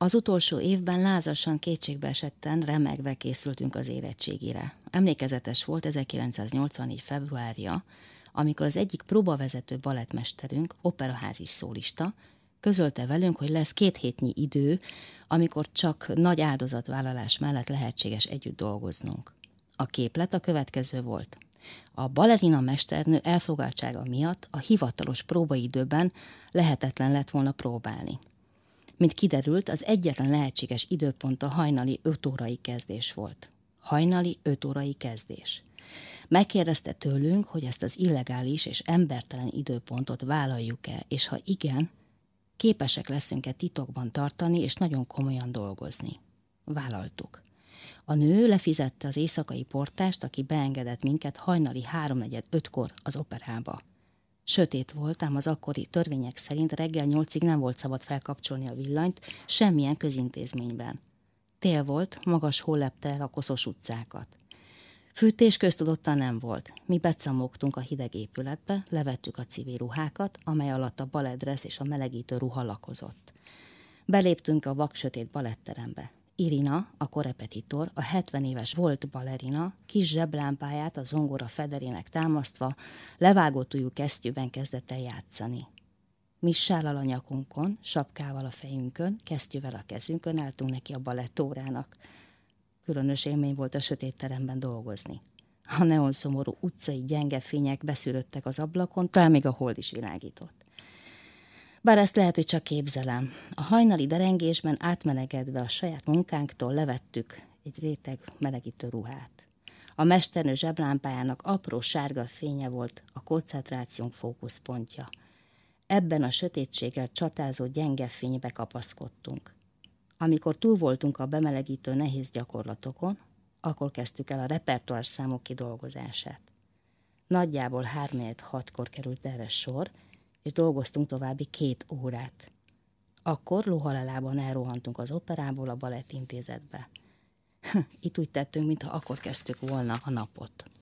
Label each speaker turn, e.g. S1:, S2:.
S1: Az utolsó évben lázasan kétségbe esetten remegve készültünk az érettségire. Emlékezetes volt 1984. februárja, amikor az egyik próbavezető balettmesterünk, operaházi szólista, közölte velünk, hogy lesz két hétnyi idő, amikor csak nagy áldozatvállalás mellett lehetséges együtt dolgoznunk. A képlet a következő volt. A balerina mesternő elfogadtsága miatt a hivatalos próbaidőben lehetetlen lett volna próbálni. Mint kiderült, az egyetlen lehetséges időpont a hajnali 5 órai kezdés volt. Hajnali 5 órai kezdés. Megkérdezte tőlünk, hogy ezt az illegális és embertelen időpontot vállaljuk-e, és ha igen, képesek leszünk-e titokban tartani és nagyon komolyan dolgozni. Vállaltuk. A nő lefizette az éjszakai portást, aki beengedett minket hajnali háromnegyed ötkor az operába. Sötét volt, ám az akkori törvények szerint reggel nyolcig nem volt szabad felkapcsolni a villanyt semmilyen közintézményben. Tél volt, magas hó lepte el a koszos utcákat. Fűtés köztudottan nem volt. Mi becamogtunk a hideg épületbe, levettük a civil ruhákat, amely alatt a baledresz és a melegítő ruha lakozott. Beléptünk a vaksötét baletterembe. Irina, a korepetitor, a 70 éves volt balerina, kis zseblámpáját a zongora federének támasztva, levágott ujjú kesztyűben kezdett el játszani. Mi sállal a nyakunkon, sapkával a fejünkön, kesztyűvel a kezünkön álltunk neki a balettórának. Különös élmény volt a sötét teremben dolgozni. A neon utcai gyenge fények beszűröttek az ablakon, talán még a hold is világított. Bár ezt lehet, hogy csak képzelem. A hajnali derengésben átmenegedve a saját munkánktól levettük egy réteg melegítő ruhát. A mesternő zseblámpájának apró sárga fénye volt a koncentrációnk fókuszpontja. Ebben a sötétséggel csatázó gyenge fénybe kapaszkodtunk. Amikor túl voltunk a bemelegítő nehéz gyakorlatokon, akkor kezdtük el a repertoár számok kidolgozását. Nagyjából 3-6-kor került erre sor, és dolgoztunk további két órát. Akkor lohalelában elrohantunk az operából a balettintézetbe. Itt úgy tettünk, mintha akkor kezdtük volna a napot.